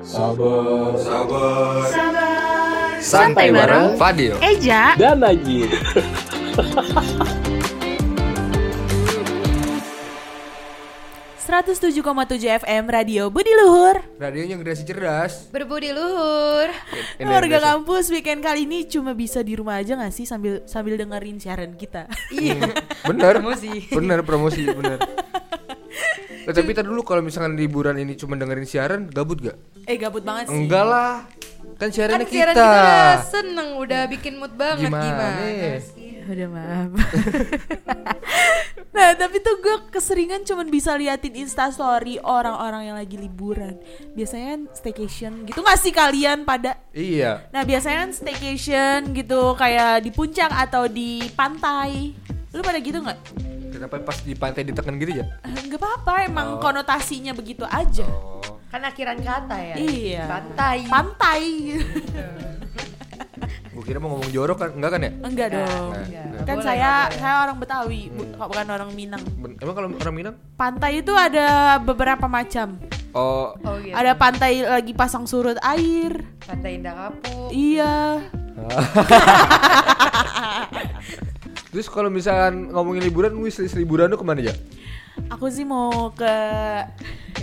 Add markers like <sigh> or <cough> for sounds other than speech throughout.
Sabar, sabar. Sabar. Santai bareng Fadil. Eja. Dan Najib. tujuh FM Radio Budi Luhur. Radionya generasi cerdas. Berbudi luhur. Ini Warga kampus weekend kali ini cuma bisa di rumah aja gak sih sambil sambil dengerin siaran kita. <laughs> Iya. Bener. Promosi. Bener promosi bener. <laughs> Eh, tapi tadi dulu kalau misalkan liburan ini cuma dengerin siaran, gabut gak? Eh gabut banget sih. Enggak lah. Kan Kan siarannya siaran kita. kita udah seneng, udah bikin mood banget Gimana? gimana, sih? Udah maaf. <laughs> nah tapi tuh gue keseringan cuman bisa liatin instastory orang-orang yang lagi liburan. Biasanya kan staycation gitu gak sih kalian pada? Iya. Nah biasanya kan staycation gitu kayak di puncak atau di pantai. Lu pada gitu nggak? Kenapa pas di pantai ditekan gitu ya? Eh, Nggak apa-apa emang konotasinya begitu aja. Oh. Kan akhiran kata ya. Iya. Pantai. Pantai. <laughs> Gue kira mau ngomong jorok kan? Enggak kan ya? Enggak dong. enggak. Kan Boleh, saya boleh. saya orang Betawi, bu- bukan orang Minang. Ben- Emang kalau orang Minang? Pantai itu ada beberapa macam. Oh, Oh gitu. Ada pantai lagi pasang surut air. Pantai Indah Kapuk. Iya. <laughs> terus kalau misalkan ngomongin liburan, wishlist liburan lu ke mana ya? Aku sih mau ke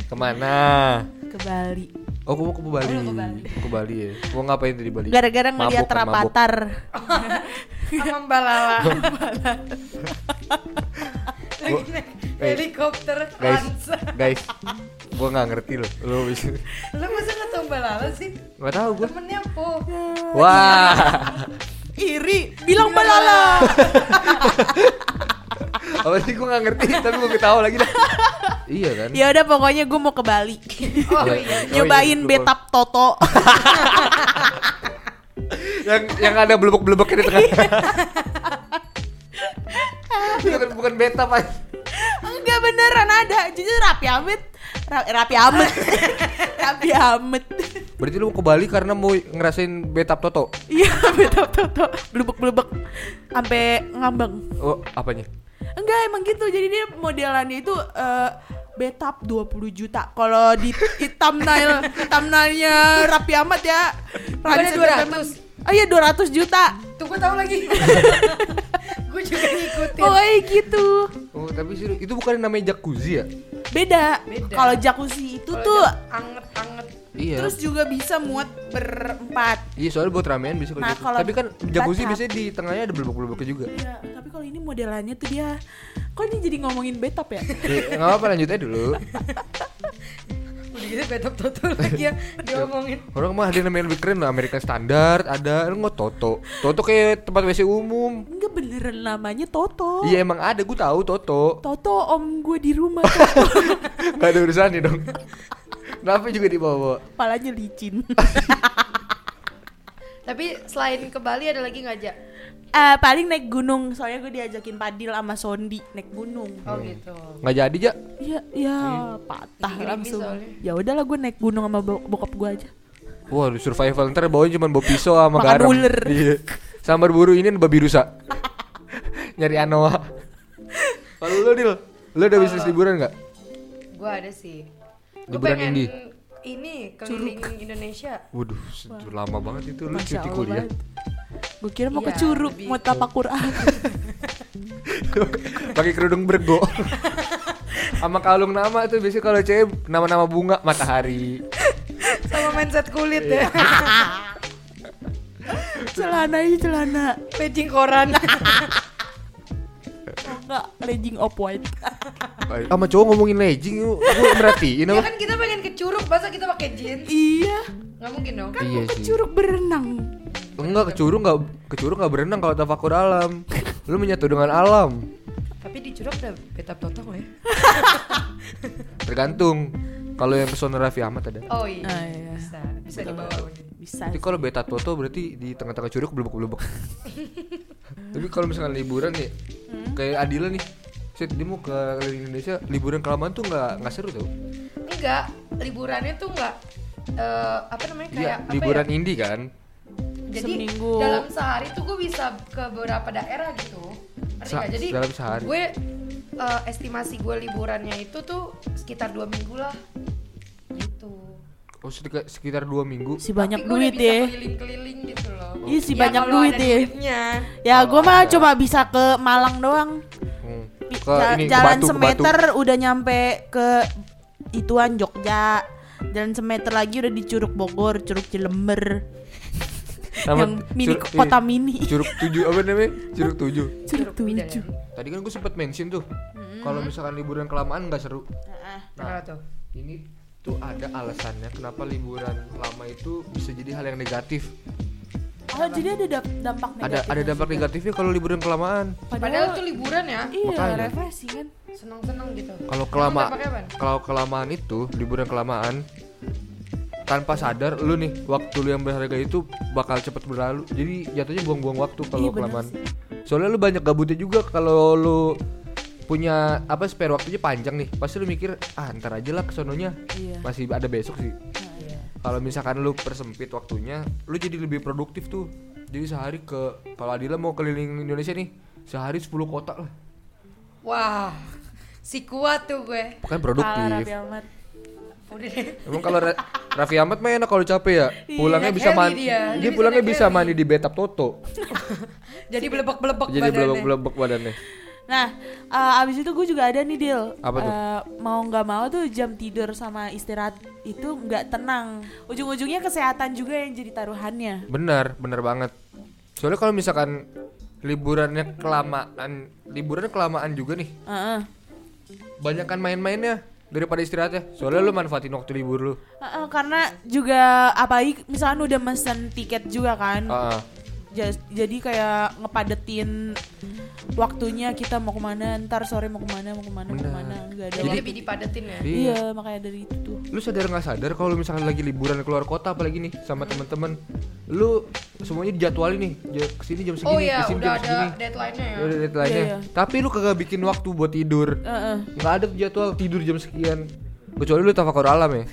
Ke mana? Ke Bali. Oh, gua mau ke Bali. Oh, lu ke Bali. Ke Bali ya. Gua ngapain di Bali? Gara-gara ngeliat kan. Rapatar. Sama Mbak Lala. Lagi Gua- naik helikopter Guys, Hansa. guys, gua nggak ngerti loh. Lu bisa Lu masa nggak tau Mbak Lala sih? nggak tahu gua. Temennya Po. Wah, Iri, bilang balala. <laughs> apa sih gua nggak ngerti, tapi gua ketawa lagi dah. iya kan? ya udah pokoknya gue mau ke Bali. Oh Iya. <laughs> iya. Nyobain lupa. betap Toto. <laughs> yang yang ada belebek-belebeknya di tengah. bukan bukan beta pak. Enggak beneran ada. Jadi rapi amet. Ra- rapi amet. <laughs> rapi amet. Berarti lu mau ke Bali karena mau ngerasain betap Toto. Iya, betap Toto. Belebek-belebek sampai ngambang. Oh, apanya? Enggak emang gitu. Jadi dia modelannya itu eh, betap 20 juta. Kalau di, di <laughs> thumbnail thumbnailnya rapi amat ya. Bukannya Raditya 200? Oh iya 200 juta. Tuh gue tahu lagi. <laughs> gue juga ngikutin. Pokoknya gitu. Oh, tapi sih itu bukan namanya jacuzzi ya? Beda. Beda. Kalau jacuzzi itu Kalau tuh anget-anget. Iya. terus juga bisa muat berempat. Iya, soalnya buat ramean bisa Nah, kalau Tapi kan jacuzzi biasanya di tengahnya ada belebek-belebeknya juga. Iya, tapi kalau ini modelannya tuh dia kok ini jadi ngomongin betap ya? Nggak apa-apa lanjut aja dulu. <laughs> Udah gitu betap toto lagi ya diomongin. Orang mah ada namanya lebih keren lah American Standard, ada lu nggak Toto. Toto kayak tempat WC umum. Enggak beneran namanya Toto. Iya emang ada, gue tahu Toto. Toto om gue di rumah. <laughs> Gak ada urusannya dong. Kenapa juga dibawa? Palanya licin. <laughs> Tapi selain ke Bali ada lagi nggak aja? Eh paling naik gunung, soalnya gue diajakin Padil sama Sondi naik gunung. Oh gitu. Nggak jadi ja? Iya, iya patah Gerimis langsung. Ya udahlah gue naik gunung sama bo- bokap gue aja. Wah, lu survival ntar bawain cuma bawa pisau sama Makan garam. ular. <laughs> Iya. Sama berburu ini babi rusa. <laughs> Nyari anoa. <laughs> Kalau lu Dil, lu udah bisnis liburan nggak? Gue ada sih. Gue Liburan pengen indie. Ini keliling Indonesia. Waduh, se- lama banget itu lu Masya cuti Allah kuliah. Gue kira mau Iya, ke Curug, lebih mau tapak Quran. <laughs> Pakai kerudung bergo. <laughs> sama kalung nama tuh biasanya kalau cewek nama-nama bunga matahari. Sama mindset kulit ya. <laughs> celana ini celana. Paging koran. Oh, enggak, legging off white. <laughs> Sama cowok ngomongin legging, gue merhatiin ya apa? kan kita pengen ke Curug, masa kita pakai jeans? iya, Nggak mungkin dong. Iya ke. Curug berenang. Enggak, kecurung enggak kecurung enggak berenang kalau tafakur alam. Lu menyatu dengan alam. Tapi di Curug ada betap toto nggak ya? <laughs> Tergantung. Kalau yang pesona Raffi Ahmad ada. Oh iya. Ah, iya. Bisa, bisa dibawa. Bisa. Tapi kalau beta toto berarti di tengah-tengah curug belebek-belebek. <laughs> Tapi kalau misalkan liburan nih, kayak Adila nih, Set, dia mau ke Indonesia, liburan kelamaan tuh nggak nggak seru tau? Enggak, liburannya tuh enggak eh, apa namanya kayak Iya, apa liburan ya? indie kan? Jadi Seminggu. dalam sehari tuh gue bisa ke beberapa daerah gitu. Sa- nggak? Jadi dalam sehari. gue eh, estimasi gue liburannya itu tuh sekitar dua minggu lah. Oh, sekitar, sekitar dua minggu. Si banyak Tapi duit ya. Keliling-keliling gitu loh. Iya si Ya, banyak duit ya. duitnya. Ya gue mah coba bisa ke Malang doang. Hmm. Ke ja- ini, ke jalan Batu, ke semeter Batu. udah nyampe ke ituan Jogja. Jalan semeter lagi udah di Curug Bogor, Curug Cilember. Sama yang mini Curug- kota ini, mini. Curug tujuh apa namanya? Curug tujuh. Curug tujuh. Tadi kan gue sempet mention tuh. Kalau misalkan liburan kelamaan nggak seru. Kenapa tuh? Ini tuh ada alasannya kenapa liburan lama itu bisa jadi hal yang negatif. Oh jadi ada dampak Ada negatif. ada dampak negatifnya kalau liburan kelamaan. Padahal tuh liburan ya. iya Makanya. refreshing kan. Seneng-seneng gitu. Kalau Emang kelama dampaknya apaan? kalau kelamaan itu liburan kelamaan tanpa sadar lu nih waktu lu yang berharga itu bakal cepet berlalu. Jadi jatuhnya buang-buang waktu kalau Iya, kelamaan. Soalnya lu banyak gabutnya juga kalau lu punya apa spare waktunya panjang nih. Pasti lu mikir ah ntar aja lah kesononya. Iya. Masih ada besok sih. Nah, iya. Kalau misalkan lu persempit waktunya, lu jadi lebih produktif tuh. Jadi sehari ke kalau Adila mau keliling Indonesia nih, sehari 10 kota lah. Wah, si kuat tuh gue. Bukan produktif. Udah deh. Emang kalau Ra- Raffi Ahmad mah enak kalau capek ya. Iya, Pulangnya bisa mandi. dia. Dia, Dia bisa pulangnya bisa mandi di bathtub Toto. <laughs> Jadi belebek-belebek Jadi belebek-belebek badannya. Nah, eh, abis itu gue juga ada nih deal. Apa tuh? Eh, mau nggak mau tuh jam tidur sama istirahat itu nggak tenang. Ujung-ujungnya kesehatan juga yang jadi taruhannya. Benar, benar banget. Soalnya kalau misalkan liburannya kelamaan, liburannya kelamaan juga nih. Heeh. Banyakan main-mainnya daripada istirahatnya. Soalnya lu manfaatin waktu libur lu. Heeh, karena juga apalagi misalkan udah mesen tiket juga kan. Heeh. Ja- jadi kayak ngepadetin waktunya kita mau ke mana ntar sore mau ke mana mau ke mana mau ke mana nggak ada Jadi lebih dipadetin ya. iya makanya dari itu tuh Lu sadar nggak sadar kalau misalkan lagi liburan keluar kota apalagi nih sama teman-teman, lu semuanya dijadwalin nih, ke sini jam segini, Oh iya, ke sini udah jam ada segini. deadline-nya ya. Udah ada deadline-nya. Iya, iya. Tapi lu kagak bikin waktu buat tidur. Heeh. nggak ada tuh jadwal tidur jam sekian kecuali lu tafakur alam ya.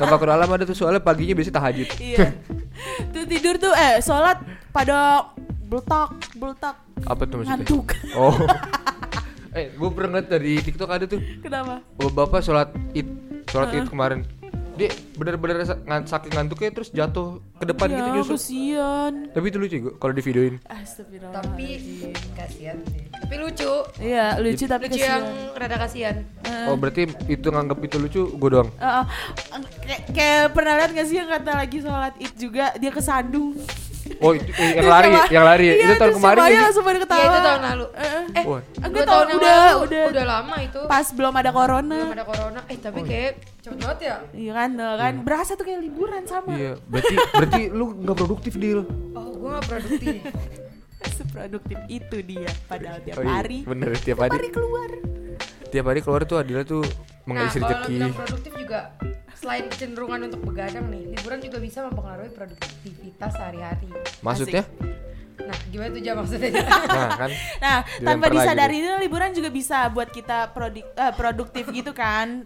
Tafakur alam ada tuh soalnya paginya biasanya tahajud. Iya. Tuh tidur tuh eh sholat pada beltak beltak apa tuh maksudnya? Ngantuk. Oh. <laughs> Eh gue pernah ngeliat dari tiktok ada tuh. Kenapa? Bapak sholat id sholat id kemarin dia bener-bener saking ngantuknya terus jatuh ke depan gitu ya nyusuk kesian tapi itu lucu gue kalau di videoin Astagfirullah Tapi kasihan sih. Tapi lucu. iya lucu tapi Lucu yang kesian rada kasihan. oh berarti itu nganggap itu lucu gue doang Eh, eh, kayak, kayak pernah lihat gak sih yang kata lagi sholat id juga dia kesandung oh itu, eh, yang lari sama- yang lari iya, itu tahun kemarin semuanya ya langsung pada ketawa Iya itu tahun lalu. Eh, eh. Enggak tahun yang udah lalu. udah udah lama itu. pas belum ada corona Belum ada corona. Eh tapi kayak cepet banget ya. iya kan eh, kan. Berasa tuh kayak liburan sama. Iya berarti berarti lu nggak produktif deal Oh, gue gak produktif. <laughs> seproduktif itu dia padahal tiap Oh iya, hari. Bener tiap tiap hari. hari keluar. Tiap hari keluar tuh Adila tuh nah, mengais kalau rezeki. bilang produktif juga selain kecenderungan untuk begadang nih, liburan juga bisa mempengaruhi produktivitas sehari-hari. maksudnya? Nah, gimana tuh jam maksudnya? <laughs> nah kan. Nah, tanpa disadari itu liburan juga bisa buat kita prodik, eh, produktif gitu kan.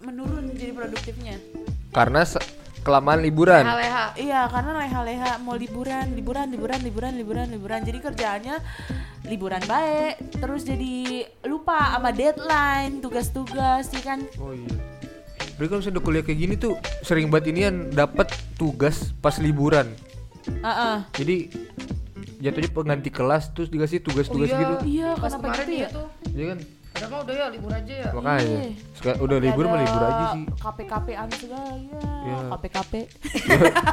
Menurun jadi produktifnya. karena kelamaan liburan Leha-leha. Iya, karena leha-leha mau liburan, liburan, liburan, liburan, liburan, liburan. Jadi kerjaannya liburan baik, terus jadi lupa sama deadline, tugas-tugas, sih kan. oh iya Berarti kalau misalnya udah kuliah kayak gini tuh sering banget inian dapat tugas pas liburan. Heeh. Jadi jatuhnya pengganti kelas terus dikasih tugas-tugas iya. gitu. Iya, Pas kenapa kemarin gitu iya ya? tuh. Iya kan? Padahal mah udah ya libur aja ya. Makanya. Iya. Sekarang udah libur mah libur aja sih. KP-KP-an segala ya. Iya. KP-KP.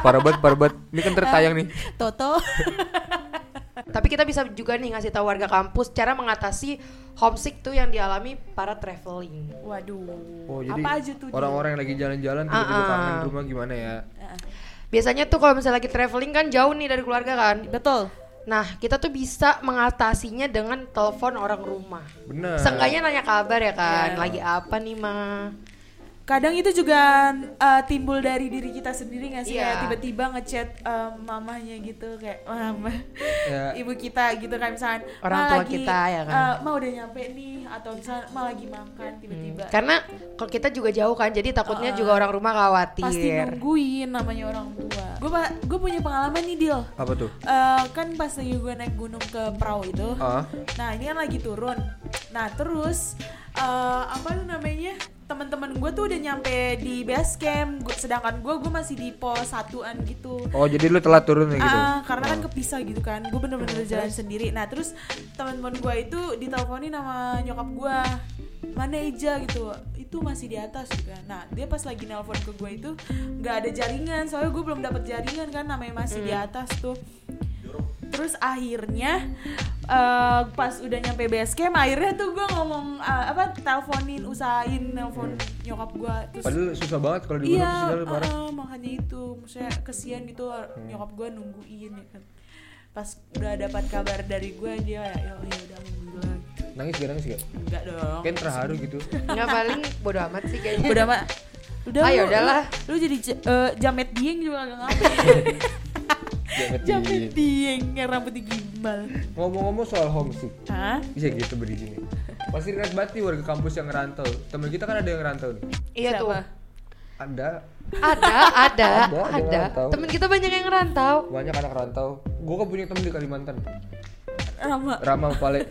parah banget, parah banget. Ini kan tertayang nih. <laughs> Toto. <laughs> Tapi kita bisa juga nih ngasih tahu warga kampus cara mengatasi homesick tuh yang dialami para traveling. Waduh. Oh, jadi Apa aja tuh? dia? orang-orang yang lagi jalan-jalan tiba-tiba Ah, ah. kangen rumah gimana ya? Heeh. Biasanya tuh kalau misalnya lagi traveling kan jauh nih dari keluarga kan. Betul. Nah, kita tuh bisa mengatasinya dengan telepon orang rumah. Benar. Seenggaknya nanya kabar ya kan, Iya. lagi apa nih ma? Kadang itu juga uh, timbul dari diri kita sendiri nggak sih? Iya. Kayak tiba-tiba ngechat um, mamahnya gitu kayak mama, Ya. <laughs> ibu kita gitu kan misalnya Orang "Ma tua lagi, kita ya kan." uh, ma udah nyampe nih atau misalnya ma lagi makan tiba-tiba Karena kalau kita juga jauh kan, jadi takutnya Ah. juga orang rumah khawatir. pasti nungguin namanya orang tua. Gue gue punya pengalaman nih deal. Apa tuh? Uh, kan pas lagi gue naik gunung ke perahu itu, Ah. Nah ini kan lagi turun. Nah terus eh, apa tuh namanya teman-teman gue tuh udah nyampe di base camp gua, sedangkan gue gue masih di pos satuan gitu. Oh jadi lu telat turun ya gitu? Ah, karena kan kepisah gitu kan gue bener-bener jalan sendiri. Nah terus teman-teman gue itu diteleponin sama nyokap gue mana Eja gitu. Itu masih di atas juga. Nah dia pas lagi nelpon ke gue itu nggak ada jaringan soalnya gue belum dapet jaringan kan namanya masih di atas tuh terus akhirnya eh, pas udah nyampe base camp akhirnya tuh gue ngomong eh, apa teleponin usahain nelpon nyokap gue terus Padahal susah banget kalau di iya sinyalnya parah. uh-uh, makanya itu maksudnya kesian gitu nyokap gue nungguin ya kan pas udah dapat kabar dari gue dia ya ya udah alhamdulillah Nangis gak nangis gak? enggak dong Kan terharu gitu. Nggak paling bodo amat sih kayaknya. udah mak udah Ah, lu- yaudahlah. lu, lu jadi eh, jamet dieng juga gak ngapain <laughs> Jamet jamet di- dieng yang rambutnya gimbal Ngomong-ngomong soal homesick, Hah? bisa gitu berdiri nih. Pasti ingat banget nih warga kampus yang ngerantau. Temen kita kan ada yang ngerantau nih. Iya tuh. Ada Ada, ada, Ada. Temen kita banyak yang ngerantau. banyak anak rantau. Gue kan punya temen di Kalimantan. Rama Rama Pale.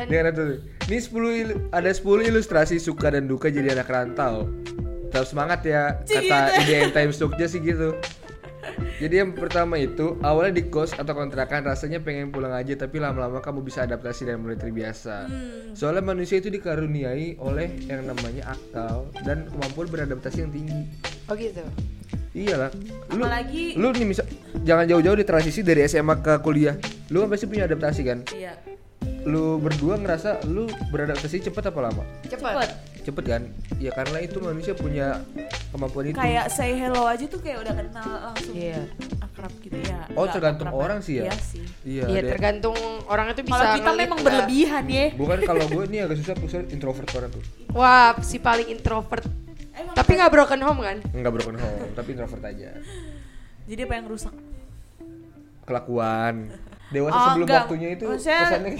Dan ada tuh. Ini 10 il- ada 10 ilustrasi suka dan duka jadi anak rantau. Tetap semangat ya Cik, kata gitu. IDN Times Jogja sih gitu. Jadi yang pertama itu awalnya di kos atau kontrakan rasanya pengen pulang aja tapi lama-lama kamu bisa adaptasi dan mulai terbiasa. Hmm. Soalnya manusia itu dikaruniai oleh yang namanya akal dan kemampuan beradaptasi yang tinggi. oh gitu. Iyalah. Lu, Apalagi- lu nih misal jangan jauh-jauh di transisi dari SMA ke kuliah. Lu kan pasti punya adaptasi kan? iya Lu berdua ngerasa lu beradaptasi cepet apa lama? Cepet. Cepet kan? Ya karena itu manusia punya kemampuan itu. kayak say hello aja tuh kayak udah kenal langsung Iya. akrab gitu ya Oh, Nggak tergantung akrab orang sih ya? iya sih Iya. Iya ada- tergantung orang itu bisa. kalau kita memang nggak. berlebihan ya Bukan kalau gue ini agak susah susah introvert orang tuh. Wah si paling introvert. Emang Tapi nggak broken home kan? Enggak broken home, tapi introvert aja. jadi apa yang rusak Kelakuan. Dewasa Oh, sebelum enggak. waktunya itu Maksudnya- kesannya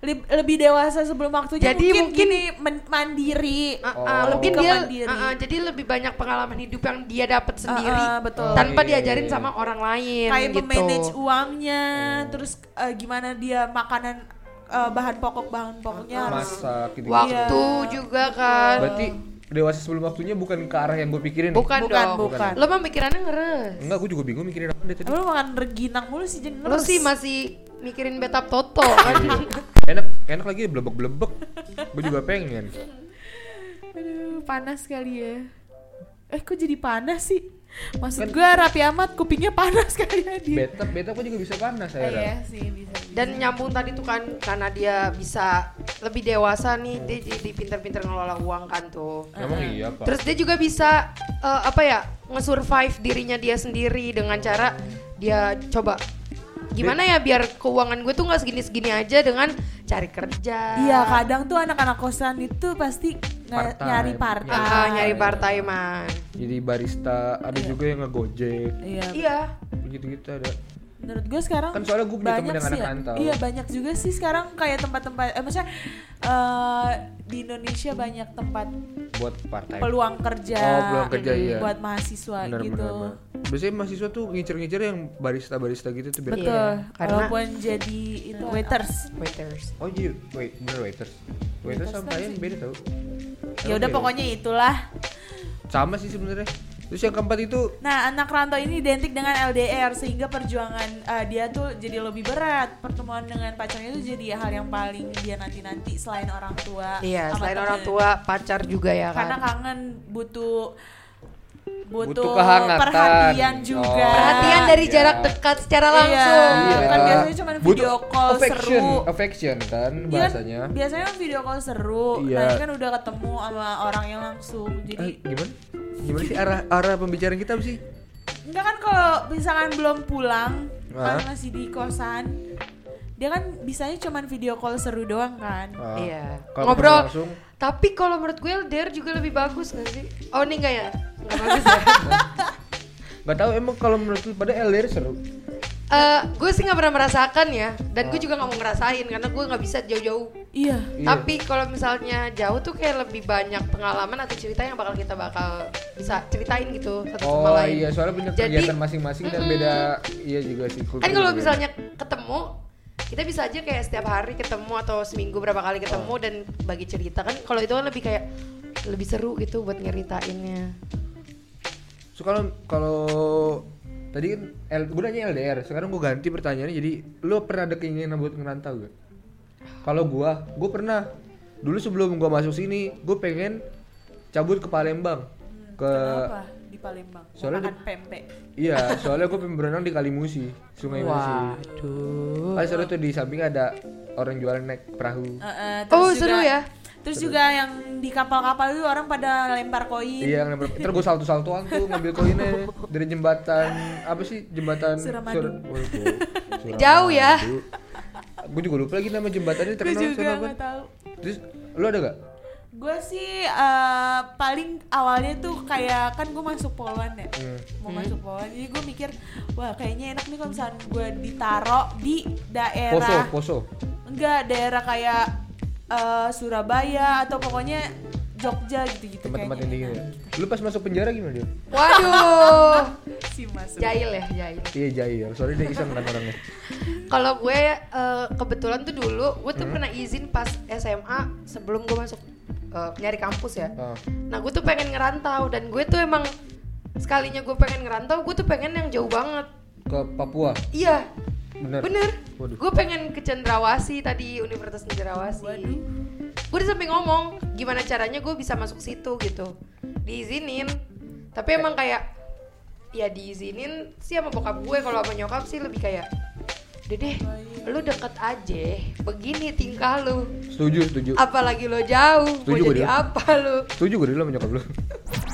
Leb- <laughs> lebih dewasa sebelum waktunya Jadi mungkin, mungkin- gini men- mandiri Uh, Oh. uh, mungkin Lebih ke dia mandiri. uh, uh, jadi lebih banyak pengalaman hidup yang dia dapat sendiri Uh, uh, betul. tanpa Oh, iya, diajarin iya. sama orang lain kayak gitu. memanage uangnya terus eh, gimana dia makanan eh, bahan pokok bahan pokoknya harus masak gitu. Waktu Iya. juga kan. Berarti dewasa sebelum waktunya bukan ke arah yang gue pikirin. nih. bukan, Bukan, dong. bukan. Lo mah mikirannya ngeres. Enggak, gue juga bingung mikirin apa deh tadi. Lu makan reginang mulu sih jeng Lo sih masih mikirin betap toto kan. enak enak lagi blebek-blebek. gue juga pengen. Aduh, panas kali ya. Eh, kok jadi panas sih? Maksud gua rapi amat, kupingnya panas <laughs> kali ya dia. Beta beta gue juga bisa panas Eh, saya. iya sih, bisa. bisa. Dan nyambung tadi tuh kan karena dia bisa lebih dewasa nih, dia jadi pintar-pintar ngelola uang kan tuh. Emang iya pak. Terus dia juga bisa eh, apa ya nge-survive dirinya dia sendiri dengan cara dia coba gimana ya biar keuangan gue tuh nggak segini-segini aja dengan cari kerja. Iya, kadang tuh anak-anak kosan itu pasti Part-time. nyari part Ah, ah, nyari part timean. Jadi barista ada juga yang ngegojek. Iya. Iya. Gitu-gitu ada. Menurut gue sekarang Kan soalnya gue temen banyak sih anak ya. rantau. Iya, banyak juga sih sekarang kayak tempat-tempat eh maksudnya eh, di Indonesia banyak tempat Buat part time. peluang kerja. Oh, peluang kerja, iya. Buat mahasiswa Bener, gitu. bener, bener. Biasanya mahasiswa tuh ngincer-ngincer yang barista-barista gitu tuh biar Iya. Betul. karena- Walaupun jadi itu waiters. Waiters. Oh jadi wait, bener waiters. Waiters sama sih. beda tau. Ya udah pokoknya itulah. sama sih sebenarnya. Terus yang keempat itu Nah, anak rantau ini identik dengan LDR sehingga perjuangan eh, dia tuh jadi lebih berat. Pertemuan dengan pacarnya itu jadi hal yang paling dia nanti-nanti selain orang tua. Iya, selain temen. orang tua, pacar juga ya kan. Karena kangen butuh butuh, Butuh kehangatan. perhatian juga. Oh. Perhatian dari Iya. jarak dekat secara Iya. langsung. Iya. kan biasanya cuma video call affection, seru. affection kan Iya bahasanya. biasanya kan video call seru. Iya. Nah, ini kan udah ketemu sama orang yang langsung. Eh, Jadi gimana? Gimana sih arah arah pembicaraan kita sih? Enggak kan kalau misalkan belum pulang, kan masih di kosan, dia kan bisanya cuman video call seru doang kan. Ah, Iya. Kalau Ngobrol. langsung Tapi kalau menurut gue LDR juga lebih bagus gak sih? Oh ini enggak ya? Enggak bagus ya? <laughs> nggak tahu emang kalau menurut lu pada LDR seru. Eh, gue sih nggak pernah merasakan ya, dan gue juga nggak mau ngerasain karena gue nggak bisa jauh-jauh. Iya. Iya. Tapi kalau misalnya jauh tuh kayak lebih banyak pengalaman atau cerita yang bakal kita bakal bisa ceritain gitu satu sama Oh lain. iya, soalnya punya Jadi- kegiatan masing-masing dan beda iya juga sih. Kan kalau misalnya ketemu kita bisa aja kayak setiap hari ketemu atau seminggu berapa kali ketemu dan bagi cerita kan kalau itu kan lebih kayak lebih seru gitu buat nyeritainnya So kalau kalau tadi kan L, gue nanya LDR, sekarang gue ganti pertanyaannya jadi lo pernah ada keinginan buat ngerantau gak? Kalau gua, gue pernah. Dulu sebelum gua masuk sini, gue pengen cabut ke Palembang. Ke Kenapa di Palembang? Soalnya makan pempek. Iya, soalnya gue pengen berenang di Kalimusi, Sungai Musi. waduh Kan seru tuh di samping ada orang jualan naik perahu. Eh, Oh, terus seru juga- ya? Terus juga yang di kapal-kapal itu orang pada lempar koin. Iya, ngambil. Terus gue salto-saltoan tuh ngambil koinnya dari jembatan apa sih jembatan Suramadu. Sur- Waduh, Suramadu. Jauh ya. Gue juga lupa lagi nama jembatannya Gue terkenal tahu. Terus lu ada gak? Gue sih eh, paling awalnya tuh kayak kan gue masuk Poland ya, Hmm. mau masuk Poland. Jadi gue mikir, wah kayaknya enak nih kalau misalnya gue ditaro di Poso, daerah Poso. enggak daerah kayak eh, Surabaya atau pokoknya Jogja gitu-gitu Tempat-tempat yang kayaknya dingin ya. Lu pas masuk penjara gimana dia? waduh <laughs> Si masuk. jahil ya jahil Iya jahil, soalnya dia iseng kan orangnya. <laughs> Kalau gue eh, kebetulan tuh dulu gue tuh pernah izin pas SMA sebelum gue masuk eh, nyari kampus ya. Ah. Nah gue tuh pengen ngerantau dan gue tuh emang sekalinya gue pengen ngerantau gue tuh pengen yang jauh banget. Ke Papua, Iya bener. bener. Waduh. Gue pengen ke Cendrawasih tadi Universitas Cendrawasih. Waduh. Gue udah sampai ngomong gimana caranya gue bisa masuk situ gitu. Diizinin. Tapi emang kayak ya diizinin sih sama bokap gue kalau sama nyokap sih lebih kayak udah deh lu deket aja begini tingkah lu Setuju, setuju. apalagi lo jauh mau Setuju gue jadi dia. apa lu Setuju gue dulu sama nyokap lu. <laughs>